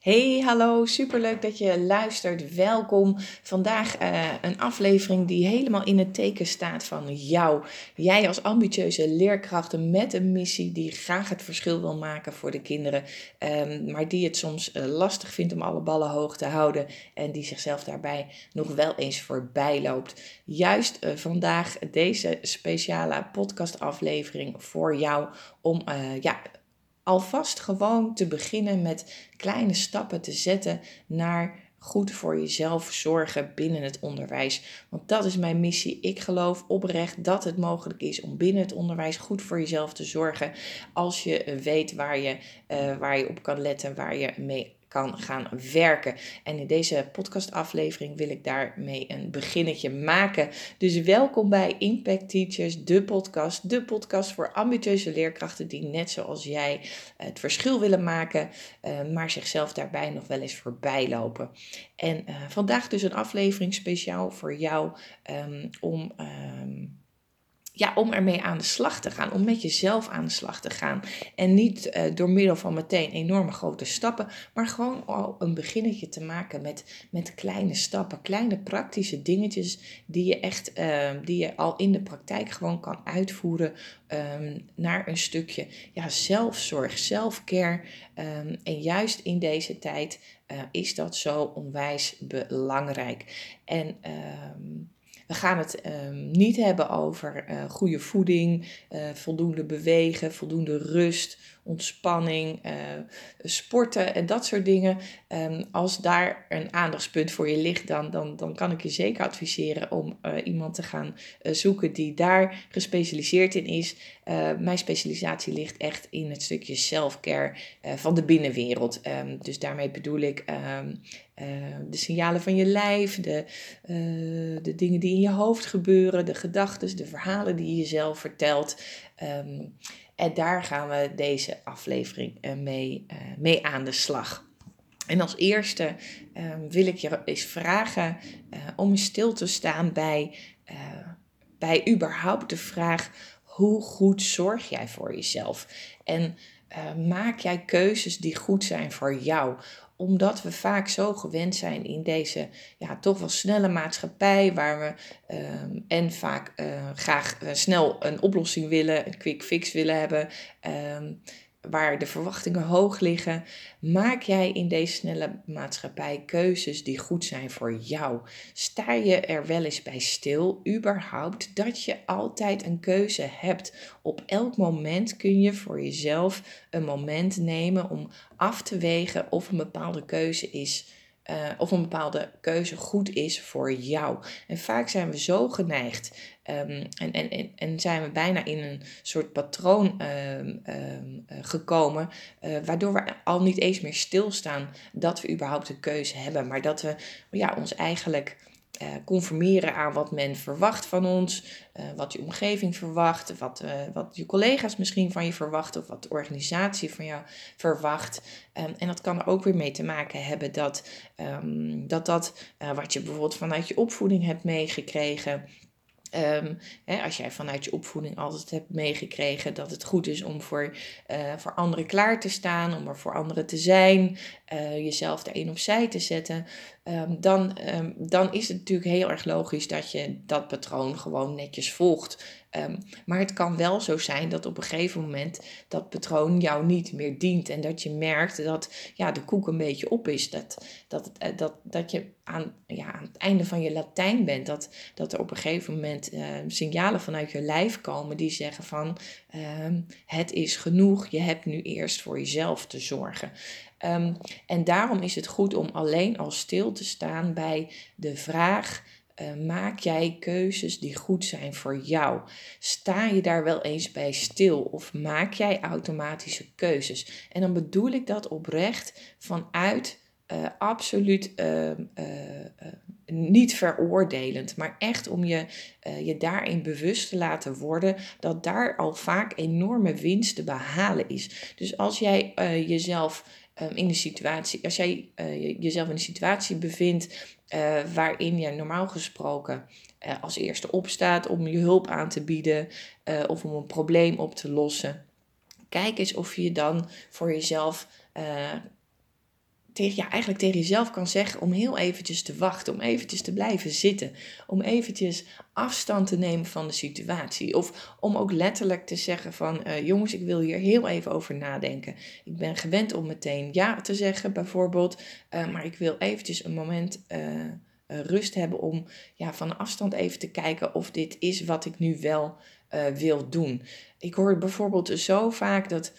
Hey, hallo, superleuk dat je luistert. Welkom. Vandaag uh, een aflevering die helemaal in het teken staat van jou. Jij als ambitieuze leerkrachten met een missie die graag het verschil wil maken voor de kinderen, um, maar die het soms uh, lastig vindt om alle ballen hoog te houden en die zichzelf daarbij nog wel eens voorbij loopt. Juist uh, vandaag deze speciale podcastaflevering voor jou om ja alvast gewoon te beginnen met kleine stappen te zetten naar goed voor jezelf zorgen binnen het onderwijs. Want dat is mijn missie. Ik geloof oprecht dat het mogelijk is om binnen het onderwijs goed voor jezelf te zorgen. Als je weet waar je, uh, waar je op kan letten, waar je mee kan gaan werken. En in deze podcastaflevering wil ik daarmee een beginnetje maken. Dus welkom bij Impact Teachers, de podcast. De podcast voor ambitieuze leerkrachten die net zoals jij het verschil willen maken, uh, maar zichzelf daarbij nog wel eens voorbij lopen. En uh, vandaag dus een aflevering speciaal voor jou um, om. Um, ja, om ermee aan de slag te gaan, om met jezelf aan de slag te gaan. En niet uh, door middel van meteen enorme grote stappen, maar gewoon al een beginnetje te maken met, met kleine stappen, kleine praktische dingetjes die je echt, uh, die je al in de praktijk gewoon kan uitvoeren um, naar een stukje ja, zelfzorg, zelfcare. Um, en juist in deze tijd uh, is dat zo onwijs belangrijk. En um, we gaan het um, niet hebben over uh, goede voeding, uh, voldoende bewegen, voldoende rust, ontspanning, uh, sporten en dat soort dingen. Um, als daar een aandachtspunt voor je ligt, dan, dan, dan kan ik je zeker adviseren om uh, iemand te gaan uh, zoeken die daar gespecialiseerd in is. mijn specialisatie ligt echt in het stukje self-care van de binnenwereld. Um, dus daarmee bedoel ik um, de signalen van je lijf, de, de dingen die in je hoofd gebeuren, de gedachten, de verhalen die je jezelf vertelt. En daar gaan we deze aflevering eh, mee, uh, mee aan de slag. En als eerste uh, wil ik je eens vragen uh, om stil te staan bij, bij überhaupt de vraag: hoe goed zorg jij voor jezelf? En maak jij keuzes die goed zijn voor jou? omdat we vaak zo gewend zijn in deze ja, toch wel snelle maatschappij, waar we um, en vaak uh, graag uh, snel een oplossing willen, een quick fix willen hebben. Um, waar de verwachtingen hoog liggen, maak jij in deze snelle maatschappij keuzes die goed zijn voor jou. Sta je er wel eens bij stil, überhaupt, dat je altijd een keuze hebt. Op elk moment kun je voor jezelf een moment nemen om af te wegen of een bepaalde keuze is uh, of een bepaalde keuze goed is voor jou. En vaak zijn we zo geneigd um, en, en, en zijn we bijna in een soort patroon um, um, gekomen, uh, waardoor we al niet eens meer stilstaan dat we überhaupt een keuze hebben, maar dat we ja, ons eigenlijk uh, conformeren aan wat men verwacht van ons, uh, wat je omgeving verwacht, wat, uh, wat je collega's misschien van je verwachten of wat de organisatie van jou verwacht. Um, en dat kan er ook weer mee te maken hebben dat um, dat, dat wat je bijvoorbeeld vanuit je opvoeding hebt meegekregen, Um, hè, als jij vanuit je opvoeding altijd hebt meegekregen dat het goed is om voor, uh, voor anderen klaar te staan, om er voor anderen te zijn, uh, jezelf daarin opzij te zetten, um, dan, um, dan is het natuurlijk heel erg logisch dat je dat patroon gewoon netjes volgt. Um, maar het kan wel zo zijn dat op een gegeven moment dat patroon jou niet meer dient. En dat je merkt dat ja, de koek een beetje op is. Dat, dat, eh, dat, dat je aan, ja, aan het einde van je Latijn bent. Dat, dat er op een gegeven moment uh, signalen vanuit je lijf komen die zeggen van uh, het is genoeg. Je hebt nu eerst voor jezelf te zorgen. En daarom is het goed om alleen al stil te staan bij de vraag uh, maak jij keuzes die goed zijn voor jou? Sta je daar wel eens bij stil of maak jij automatische keuzes? En dan bedoel ik dat oprecht vanuit uh, absoluut uh, niet veroordelend, maar echt om je, je daarin bewust te laten worden dat daar al vaak enorme winst te behalen is. Dus als jij jezelf um, in de situatie, als jij jezelf in een situatie bevindt uh, waarin je normaal gesproken uh, als eerste opstaat om je hulp aan te bieden of om een probleem op te lossen. Kijk eens of je dan voor jezelf tegen, ja, eigenlijk tegen jezelf kan zeggen om heel eventjes te wachten, om eventjes te blijven zitten, om eventjes afstand te nemen van de situatie. Of om ook letterlijk te zeggen van, uh, jongens, ik wil hier heel even over nadenken. Ik ben gewend om meteen ja te zeggen, bijvoorbeeld, uh, maar ik wil eventjes een moment... Uh, rust hebben om ja, van afstand even te kijken of dit is wat ik nu wel wil doen. Ik hoor bijvoorbeeld zo vaak dat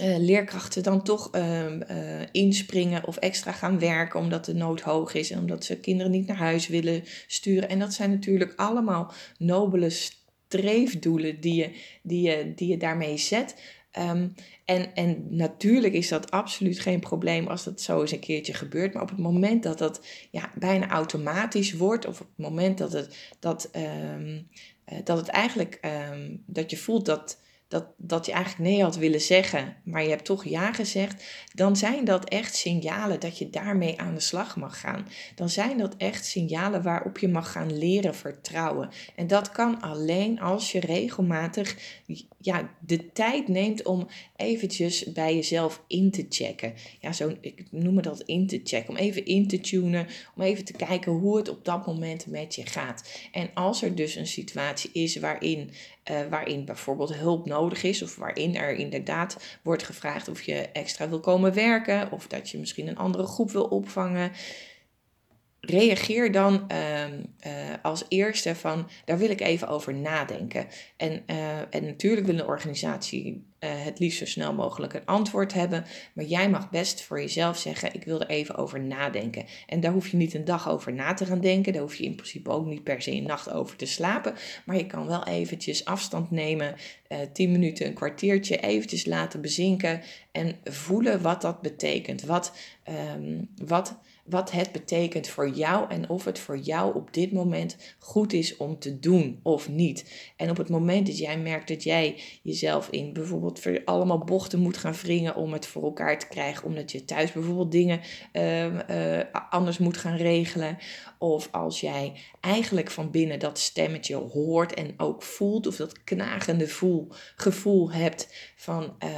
uh, leerkrachten dan toch uh, uh, inspringen of extra gaan werken omdat de nood hoog is en omdat ze kinderen niet naar huis willen sturen. En dat zijn natuurlijk allemaal nobele streefdoelen die je, die je, die je daarmee zet. Um, en, en natuurlijk is dat absoluut geen probleem als dat zo eens een keertje gebeurt. Maar op het moment dat dat ja, bijna automatisch wordt, of op het moment dat het, dat, um, dat het eigenlijk dat je voelt dat dat, dat je eigenlijk nee had willen zeggen, maar je hebt toch ja gezegd, dan zijn dat echt signalen dat je daarmee aan de slag mag gaan. Dan zijn dat echt signalen waarop je mag gaan leren vertrouwen. En dat kan alleen als je regelmatig ja, de tijd neemt om eventjes bij jezelf in te checken. Ja, zo, ik noem dat in te checken, om even in te tunen, om even te kijken hoe het op dat moment met je gaat. En als er dus een situatie is waarin uh, waarin bijvoorbeeld hulp nodig is, of waarin er inderdaad wordt gevraagd of je extra wil komen werken, of dat je misschien een andere groep wil opvangen. Reageer dan uh, uh, als eerste van, daar wil ik even over nadenken. En, uh, en natuurlijk wil een organisatie uh, het liefst zo snel mogelijk een antwoord hebben. Maar jij mag best voor jezelf zeggen: Ik wil er even over nadenken. En daar hoef je niet een dag over na te gaan denken. Daar hoef je in principe ook niet per se een nacht over te slapen. Maar je kan wel eventjes afstand nemen. Uh, 10 minuten, een kwartiertje, eventjes laten bezinken. En voelen wat dat betekent. Wat, um, wat wat het betekent voor jou en of het voor jou op dit moment goed is om te doen of niet. En op het moment dat jij merkt dat jij jezelf in bijvoorbeeld voor allemaal bochten moet gaan wringen om het voor elkaar te krijgen, omdat je thuis bijvoorbeeld dingen uh, anders moet gaan regelen, of als jij eigenlijk van binnen dat stemmetje hoort en ook voelt, of dat knagende voel, gevoel hebt van uh,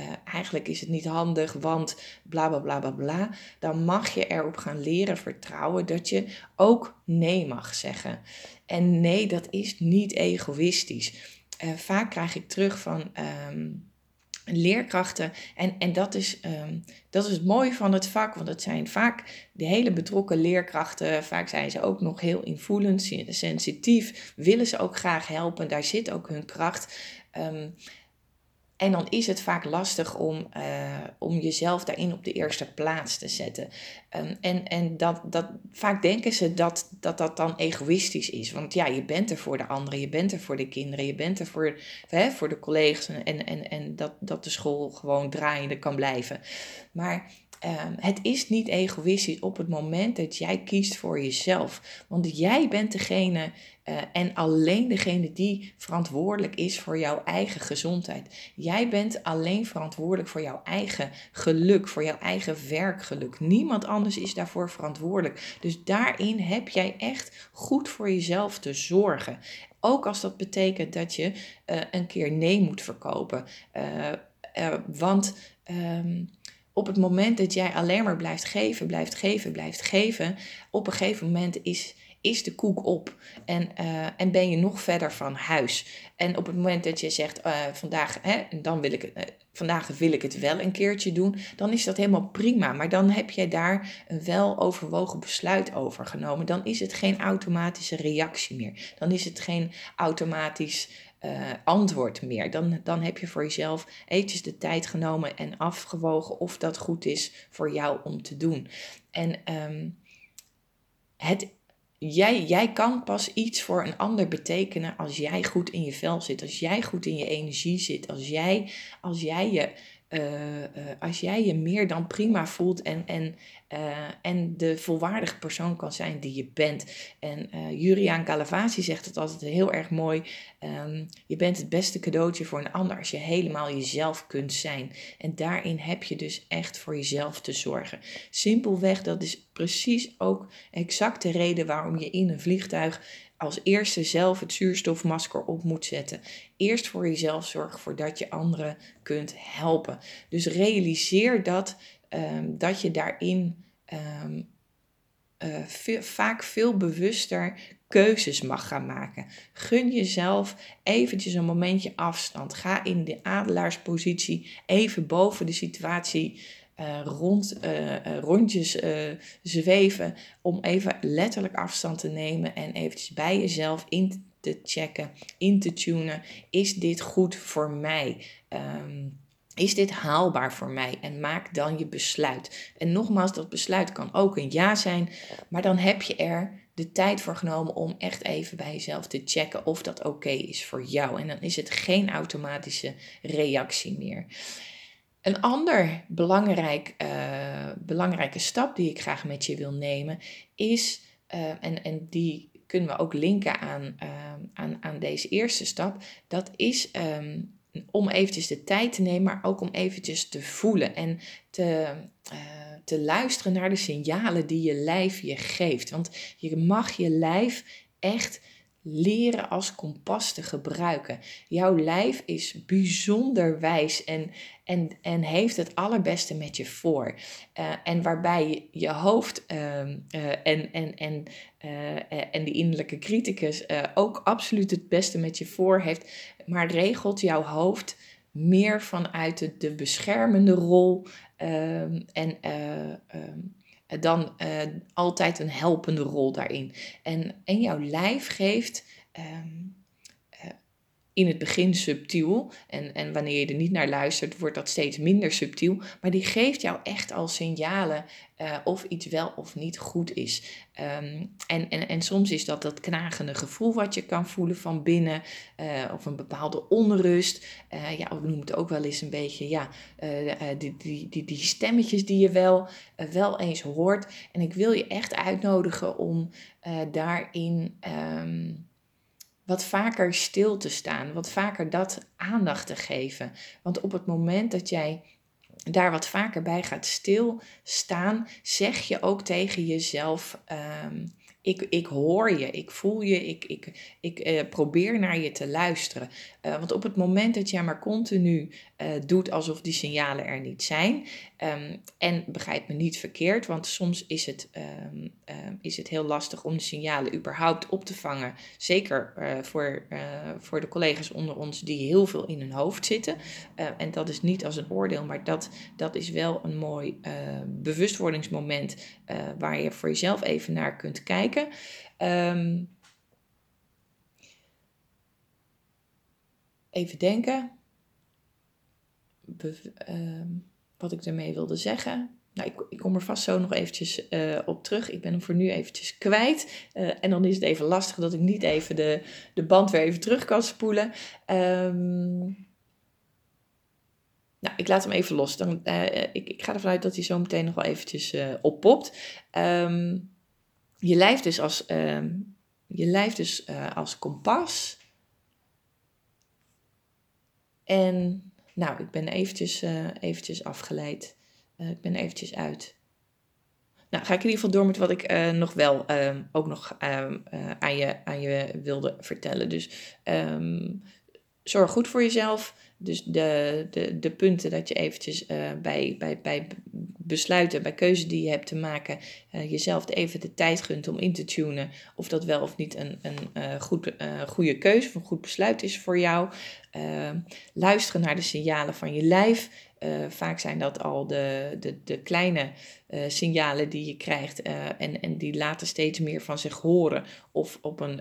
uh, eigenlijk is het niet handig, want bla bla bla bla bla, dan mag je erop gaan leren vertrouwen dat je ook nee mag zeggen. En nee, dat is niet egoïstisch. Uh, vaak krijg ik terug van. Um, leerkrachten. En, en dat, is, um, dat is het mooie van het vak, want het zijn vaak de hele betrokken leerkrachten. Vaak zijn ze ook nog heel invoelend, sensitief, willen ze ook graag helpen. Daar zit ook hun kracht. Um, en dan is het vaak lastig om, uh, om jezelf daarin op de eerste plaats te zetten. Um, en en dat, dat, vaak denken ze dat, dat dat dan egoïstisch is. Want ja, je bent er voor de anderen, je bent er voor de kinderen, je bent er voor, hè, voor de collega's. En, en, en dat, dat de school gewoon draaiende kan blijven. Maar Um, het is niet egoïstisch op het moment dat jij kiest voor jezelf. Want jij bent degene uh, en alleen degene die verantwoordelijk is voor jouw eigen gezondheid. Jij bent alleen verantwoordelijk voor jouw eigen geluk, voor jouw eigen werkgeluk. Niemand anders is daarvoor verantwoordelijk. Dus daarin heb jij echt goed voor jezelf te zorgen. Ook als dat betekent dat je uh, een keer nee moet verkopen. Uh, want. Um, op het moment dat jij alleen maar blijft geven, blijft geven, blijft geven, op een gegeven moment is, is de koek op en, uh, en ben je nog verder van huis. En op het moment dat je zegt, uh, vandaag, hè, dan wil ik, uh, vandaag wil ik het wel een keertje doen, dan is dat helemaal prima. Maar dan heb jij daar een wel overwogen besluit over genomen. Dan is het geen automatische reactie meer. Dan is het geen automatisch uh, antwoord meer. Dan, dan heb je voor jezelf eventjes de tijd genomen en afgewogen of dat goed is voor jou om te doen. En um, het, jij, jij kan pas iets voor een ander betekenen als jij goed in je vel zit, als jij goed in je energie zit, als jij, als jij je uh, uh, als jij je meer dan prima voelt en, en, uh, en de volwaardige persoon kan zijn die je bent. En Juriaan Calavasi zegt het altijd heel erg mooi. Um, je bent het beste cadeautje voor een ander als je helemaal jezelf kunt zijn. En daarin heb je dus echt voor jezelf te zorgen. Simpelweg, dat is precies ook exact de reden waarom je in een vliegtuig als eerste zelf het zuurstofmasker op moet zetten. Eerst voor jezelf zorgen voordat je anderen kunt helpen. Dus realiseer dat ehm, dat je daarin um, vaak veel bewuster keuzes mag gaan maken. Gun jezelf eventjes een momentje afstand. Ga in de adelaarspositie even boven de situatie uh, rond, uh, rondjes zweven. Om even letterlijk afstand te nemen en eventjes bij jezelf in te checken, in te tunen. Is dit goed voor mij? Um, is dit haalbaar voor mij? En maak dan je besluit. En nogmaals, dat besluit kan ook een ja zijn, maar dan heb je er de tijd voor genomen om echt even bij jezelf te checken of dat oké is voor jou. En dan is het geen automatische reactie meer. Een ander belangrijk, uh, belangrijke stap die ik graag met je wil nemen is, uh, en, en die kunnen we ook linken aan, uh, aan, aan deze eerste stap, dat is um, om eventjes de tijd te nemen, maar ook om eventjes te voelen en te, te luisteren naar de signalen die je lijf je geeft. Want je mag je lijf echt leren als kompas te gebruiken. Jouw lijf is bijzonder wijs en, en, en heeft het allerbeste met je voor. Uh, en waarbij je hoofd uh, uh, en, en, en, en die innerlijke criticus ook absoluut het beste met je voor heeft, maar regelt jouw hoofd meer vanuit de, de beschermende rol ehm, en ehm, dan uh, altijd een helpende rol daarin. En, en jouw lijf geeft um, in het begin subtiel. En, en wanneer je er niet naar luistert, wordt dat steeds minder subtiel. Maar die geeft jou echt al signalen uh, of iets wel of niet goed is. Um, en, en, en soms is dat dat knagende gevoel wat je kan voelen van binnen. Uh, of een bepaalde onrust. Uh, ja, we noemen het ook wel eens een beetje, ja, die, die, die, die stemmetjes die je wel, wel eens hoort. En ik wil je echt uitnodigen om daarin... Um, wat vaker stil te staan, wat vaker dat aandacht te geven. Want op het moment dat jij daar wat vaker bij gaat stilstaan, zeg je ook tegen jezelf: um, ik, ik hoor je, ik voel je, ik, ik, ik uh, probeer naar je te luisteren. Uh, want op het moment dat jij maar continu uh, doet alsof die signalen er niet zijn, um, en begrijp me niet verkeerd, want soms is het, um, is het heel lastig om de signalen überhaupt op te vangen. Zeker voor, voor de collega's onder ons die heel veel in hun hoofd zitten. en dat is niet als een oordeel, maar dat, dat is wel een mooi bewustwordingsmoment waar je voor jezelf even naar kunt kijken Um, even denken. Be um, wat ik ermee wilde zeggen. Nou, ik, ik, kom er vast zo nog eventjes uh, op terug. Ik ben hem voor nu eventjes kwijt. Uh, en dan is het even lastig dat ik niet even de, de band weer even terug kan spoelen. Um, nou, ik laat hem even los. Dan, uh, ik, ik, ga ervan uit dat hij zo meteen nog wel eventjes oppopt. Um, je lijf dus als, je lijf dus, uh, als kompas. En nou, ik ben eventjes, uh, eventjes afgeleid. Uh, ik ben eventjes uit. Nou, ga ik in ieder geval door met wat ik nog wel ehm, ook nog ehm, aan, je, aan je wilde vertellen. Dus zorg goed voor jezelf. Dus de, de, de punten dat je eventjes bij, bij, bij besluiten, bij keuzes die je hebt te maken, uh, jezelf even de tijd gunt om in te tunen of dat wel of niet een, een uh, goed, goede keuze of een goed besluit is voor jou. Ehm, luisteren naar de signalen van je lijf. vaak zijn dat al de, de, de kleine signalen die je krijgt en, en die laten steeds meer van zich horen of op een,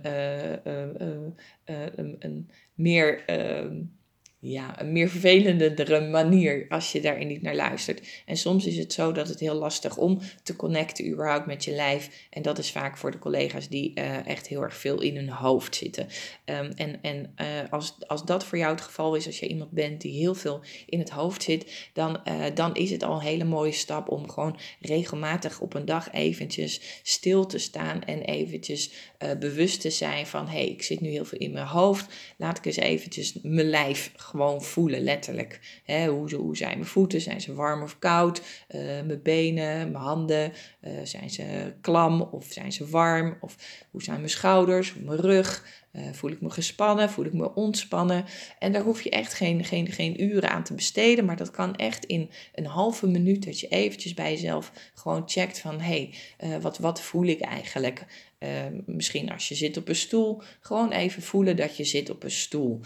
een, een meer ehm, ja, een meer vervelendere manier als je daarin niet naar luistert. En soms is het zo dat het heel lastig om te connecten überhaupt met je lijf. En dat is vaak voor de collega's die uh, echt heel erg veel in hun hoofd zitten. Um, en en uh, als, als dat voor jou het geval is, als je iemand bent die heel veel in het hoofd zit, dan, uh, dan is het al een hele mooie stap om gewoon regelmatig op een dag eventjes stil te staan en eventjes bewust te zijn van hé, hey, ik zit nu heel veel in mijn hoofd. Laat ik eens eventjes mijn lijf gewoon voelen, letterlijk. hoe, hoe zijn mijn voeten? Zijn ze warm of koud? Uh, mijn benen, mijn handen, uh, zijn ze klam of zijn ze warm? Of hoe zijn mijn schouders, mijn rug? Uh, voel ik me gespannen? Voel ik me ontspannen? En daar hoef je echt geen, geen, geen uren aan te besteden, maar dat kan echt in een halve minuut dat je eventjes bij jezelf gewoon checkt van hé, hey, wat, wat voel ik eigenlijk? Ehm, misschien als je zit op een stoel, gewoon even voelen dat je zit op een stoel.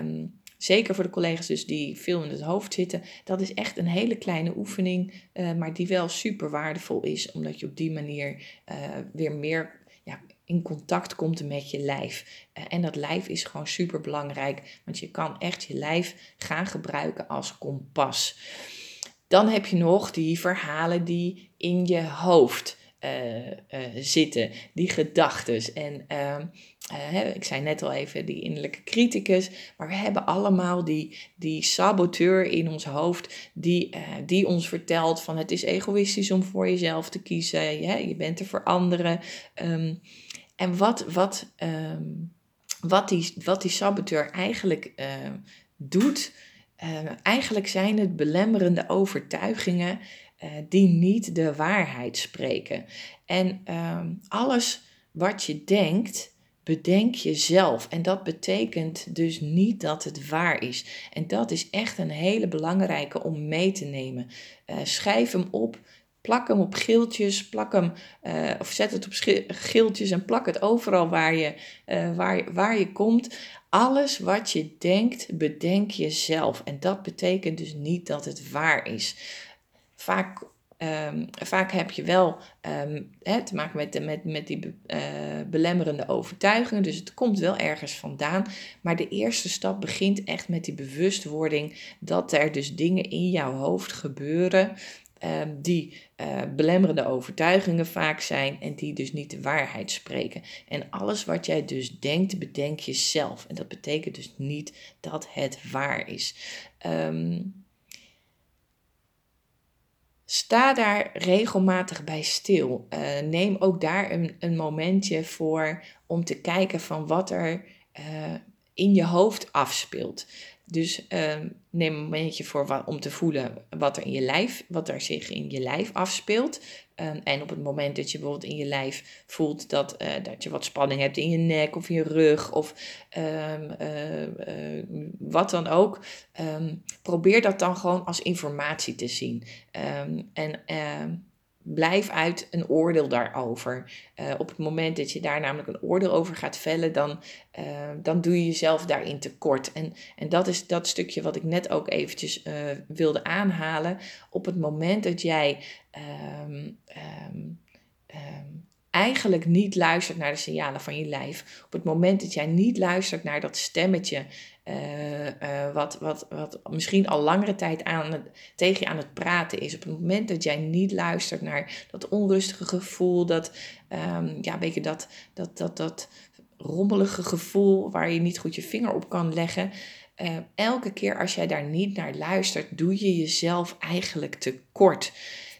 Um, zeker voor de collega's dus die veel in het hoofd zitten, dat is echt een hele kleine oefening, uh, maar die wel super waardevol is, omdat je op die manier uh, weer meer ja, in contact komt met je lijf. Uh, en dat lijf is gewoon super belangrijk, want je kan echt je lijf gaan gebruiken als kompas. Dan heb je nog die verhalen die in je hoofd zitten, die gedachtes. En ehm, uh, ik zei net al even die innerlijke criticus, maar we hebben allemaal die, die saboteur in ons hoofd die, uh, die ons vertelt van het is egoïstisch om voor jezelf te kiezen, je, je bent er voor anderen. Um, en wat, wat, um, wat, die, wat die saboteur eigenlijk uh, doet, eigenlijk zijn het belemmerende overtuigingen die niet de waarheid spreken. En um, alles wat je denkt, bedenk jezelf. En dat betekent dus niet dat het waar is. En dat is echt een hele belangrijke om mee te nemen. Uh, schrijf hem op. Plak hem op geeltjes, plak hem, uh, of zet het op geeltjes en plak het overal waar je, uh, waar, waar je komt. Alles wat je denkt, bedenk jezelf. En dat betekent dus niet dat het waar is. Vaak Um, vaak heb je wel um, he, te maken met, met, met die uh, belemmerende overtuigingen. Dus het komt wel ergens vandaan. Maar de eerste stap begint echt met die bewustwording dat er dus dingen in jouw hoofd gebeuren. Um, die uh, belemmerende overtuigingen vaak zijn en die dus niet de waarheid spreken. En alles wat jij dus denkt, bedenk je zelf. En dat betekent dus niet dat het waar is. Um, Sta daar regelmatig bij stil. Uh, neem ook daar een, een momentje voor om te kijken van wat er uh, in je hoofd afspeelt. Dus uh, neem een momentje voor om te voelen wat er in je lijf, wat er zich in je lijf afspeelt. Um, en op het moment dat je bijvoorbeeld in je lijf voelt dat, uh, dat je wat spanning hebt in je nek of in je rug of um, uh, uh, wat dan ook, probeer dat dan gewoon als informatie te zien. en blijf uit een oordeel daarover. Uh, op het moment dat je daar namelijk een oordeel over gaat vellen, dan, uh, dan doe je jezelf daarin tekort. En, en dat is dat stukje wat ik net ook eventjes uh, wilde aanhalen. Op het moment dat jij um, um, eigenlijk niet luistert naar de signalen van je lijf. Op het moment dat jij niet luistert naar dat stemmetje, uh, uh, wat, wat, wat misschien al langere tijd aan tegen je aan het praten is. Op het moment dat jij niet luistert naar dat onrustige gevoel, dat, um, ja, weet je, dat, dat, dat, dat rommelige gevoel waar je niet goed je vinger op kan leggen. Uh, elke keer als jij daar niet naar luistert, doe je jezelf eigenlijk tekort.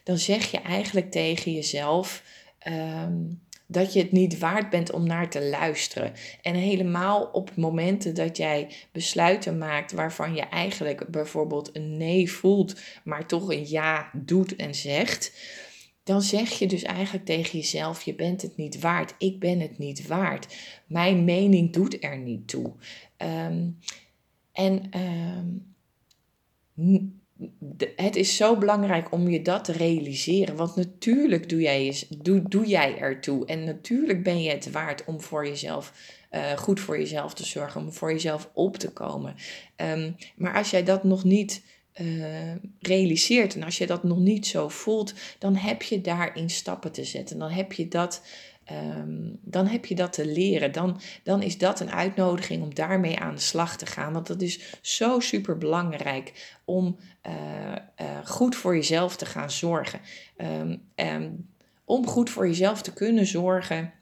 Dan zeg je eigenlijk tegen jezelf um, dat je het niet waard bent om naar te luisteren. En helemaal op momenten dat jij besluiten maakt waarvan je eigenlijk bijvoorbeeld een nee voelt, maar toch een ja doet en zegt. Dan zeg je dus eigenlijk tegen jezelf: je bent het niet waard. Ik ben het niet waard. Mijn mening doet er niet toe. Um, en um, het is zo belangrijk om je dat te realiseren. Want natuurlijk doe jij, doe, doe jij ertoe. En natuurlijk ben je het waard om voor jezelf, uh, goed voor jezelf te zorgen. Om voor jezelf op te komen. Um, maar als jij dat nog niet uh, realiseert en als je dat nog niet zo voelt, dan heb je daarin stappen te zetten. Dan heb je dat Um, dan heb je dat te leren. Dan, dan is dat een uitnodiging om daarmee aan de slag te gaan. Want dat is zo super belangrijk om uh, uh, goed voor jezelf te gaan zorgen. Um, om goed voor jezelf te kunnen zorgen.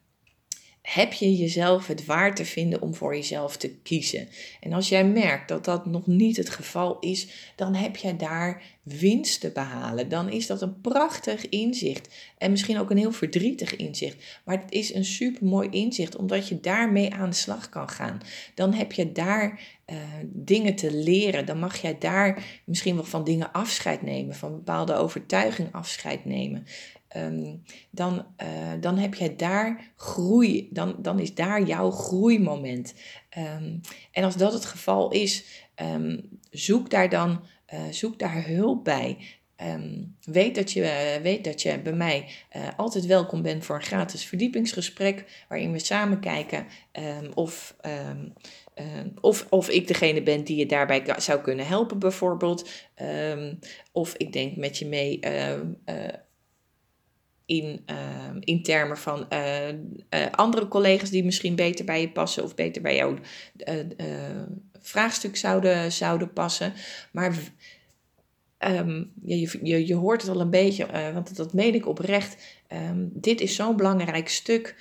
Heb je jezelf het waar te vinden om voor jezelf te kiezen. En als jij merkt dat dat nog niet het geval is, dan heb jij daar winst te behalen. Dan is dat een prachtig inzicht en misschien ook een heel verdrietig inzicht. Maar het is een super mooi inzicht omdat je daarmee aan de slag kan gaan. Dan heb je daar uh, dingen te leren. Dan mag jij daar misschien wel van dingen afscheid nemen, van bepaalde overtuiging afscheid nemen. Um, dan, uh, dan heb jij daar groei, dan, dan is daar jouw groeimoment. Um, en als dat het geval is, um, zoek daar dan uh, zoek daar hulp bij. weet, dat je, weet dat je bij mij uh, altijd welkom bent voor een gratis verdiepingsgesprek, waarin we samen kijken of, of, of ik degene ben die je daarbij zou kunnen helpen, bijvoorbeeld. of ik denk met je mee in, uh, in termen van uh, uh, andere collega's die misschien beter bij je passen of beter bij jouw vraagstuk zouden, zouden passen. Maar um, je, je, je hoort het al een beetje, want dat meen ik oprecht. Um, dit is zo'n belangrijk stuk.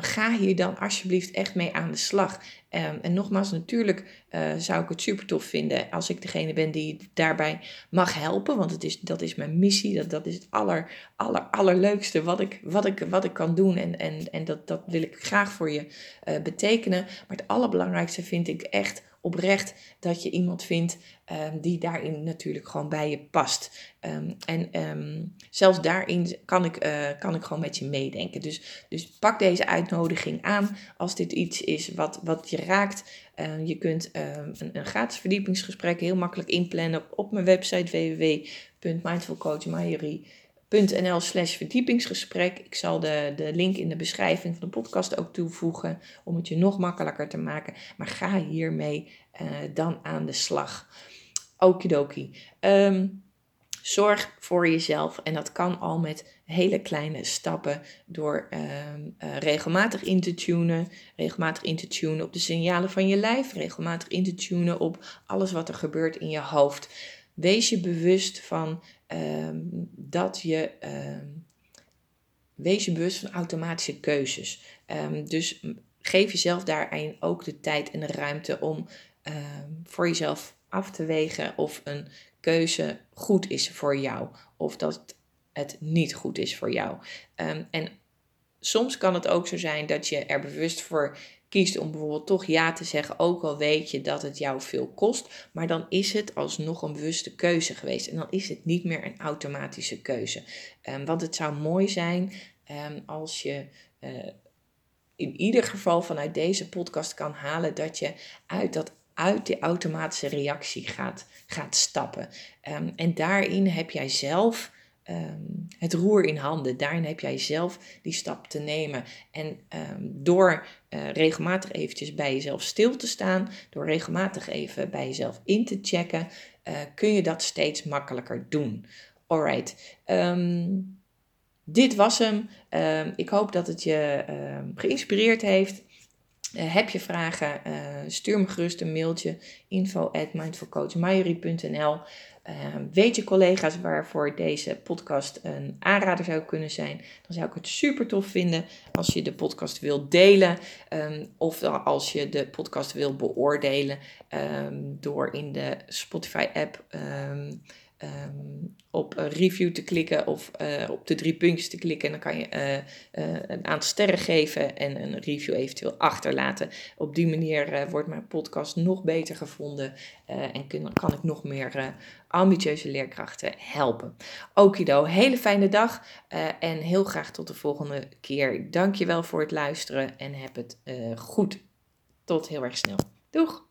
ga hier dan alsjeblieft echt mee aan de slag. Um, en nogmaals, natuurlijk uh, zou ik het super tof vinden als ik degene ben die daarbij mag helpen. Want het is, dat is mijn missie. Dat, dat is het aller, aller, allerleukste wat ik, wat ik, wat ik kan doen. En, en, en dat, dat wil ik graag voor je betekenen. Maar het allerbelangrijkste vind ik echt oprecht dat je iemand vindt um, die daarin natuurlijk gewoon bij je past. Um, en um, zelfs daarin kan ik, uh, kan ik gewoon met je meedenken. Dus, dus pak deze uitnodiging aan als dit iets is wat, wat je raakt. Je kunt een, een, gratis verdiepingsgesprek heel makkelijk inplannen op, mijn website www.mindfulcoachmajerie.nl slash verdiepingsgesprek. Ik zal de, de link in de beschrijving van de podcast ook toevoegen om het je nog makkelijker te maken. Maar ga hiermee uh, dan aan de slag. Okidoki. Um, zorg voor jezelf en dat kan al met hele kleine stappen door uh, uh, regelmatig in te tunen, regelmatig in te tunen op de signalen van je lijf, regelmatig in te tunen op alles wat er gebeurt in je hoofd. Wees je bewust van uh, dat je ehm, wees je bewust van automatische keuzes. Um, dus geef jezelf daarin ook de tijd en de ruimte om voor jezelf af te wegen of een keuze goed is voor jou of dat het niet goed is voor jou. En soms kan het ook zo zijn dat je er bewust voor kiest om bijvoorbeeld toch ja te zeggen, ook al weet je dat het jou veel kost, maar dan is het alsnog een bewuste keuze geweest en dan is het niet meer een automatische keuze. Um, want het zou mooi zijn um, als je uh, in ieder geval vanuit deze podcast kan halen dat je uit dat uit die automatische reactie gaat, gaat stappen. Um, en daarin heb jij zelf um, het roer in handen. Daarin heb jij zelf die stap te nemen. En um, door uh, regelmatig eventjes bij jezelf stil te staan, door regelmatig even bij jezelf in te checken, uh, kun je dat steeds makkelijker doen. Alright. dit was hem. ik hoop dat het je geïnspireerd heeft. Uh, heb je vragen, uh, stuur me gerust een mailtje info at uh, Weet je collega's waarvoor deze podcast een aanrader zou kunnen zijn, dan zou ik het super tof vinden als je de podcast wilt delen um, of als je de podcast wilt beoordelen um, door in de Spotify app um, um, op review te klikken of uh, op de drie puntjes te klikken. En dan kan je uh, uh, een aantal sterren geven en een review eventueel achterlaten. Op die manier wordt mijn podcast nog beter gevonden en kan ik nog meer ambitieuze leerkrachten helpen. Okido, hele fijne dag en heel graag tot de volgende keer. Dankjewel voor het luisteren en heb het goed. Tot heel erg snel. Doeg!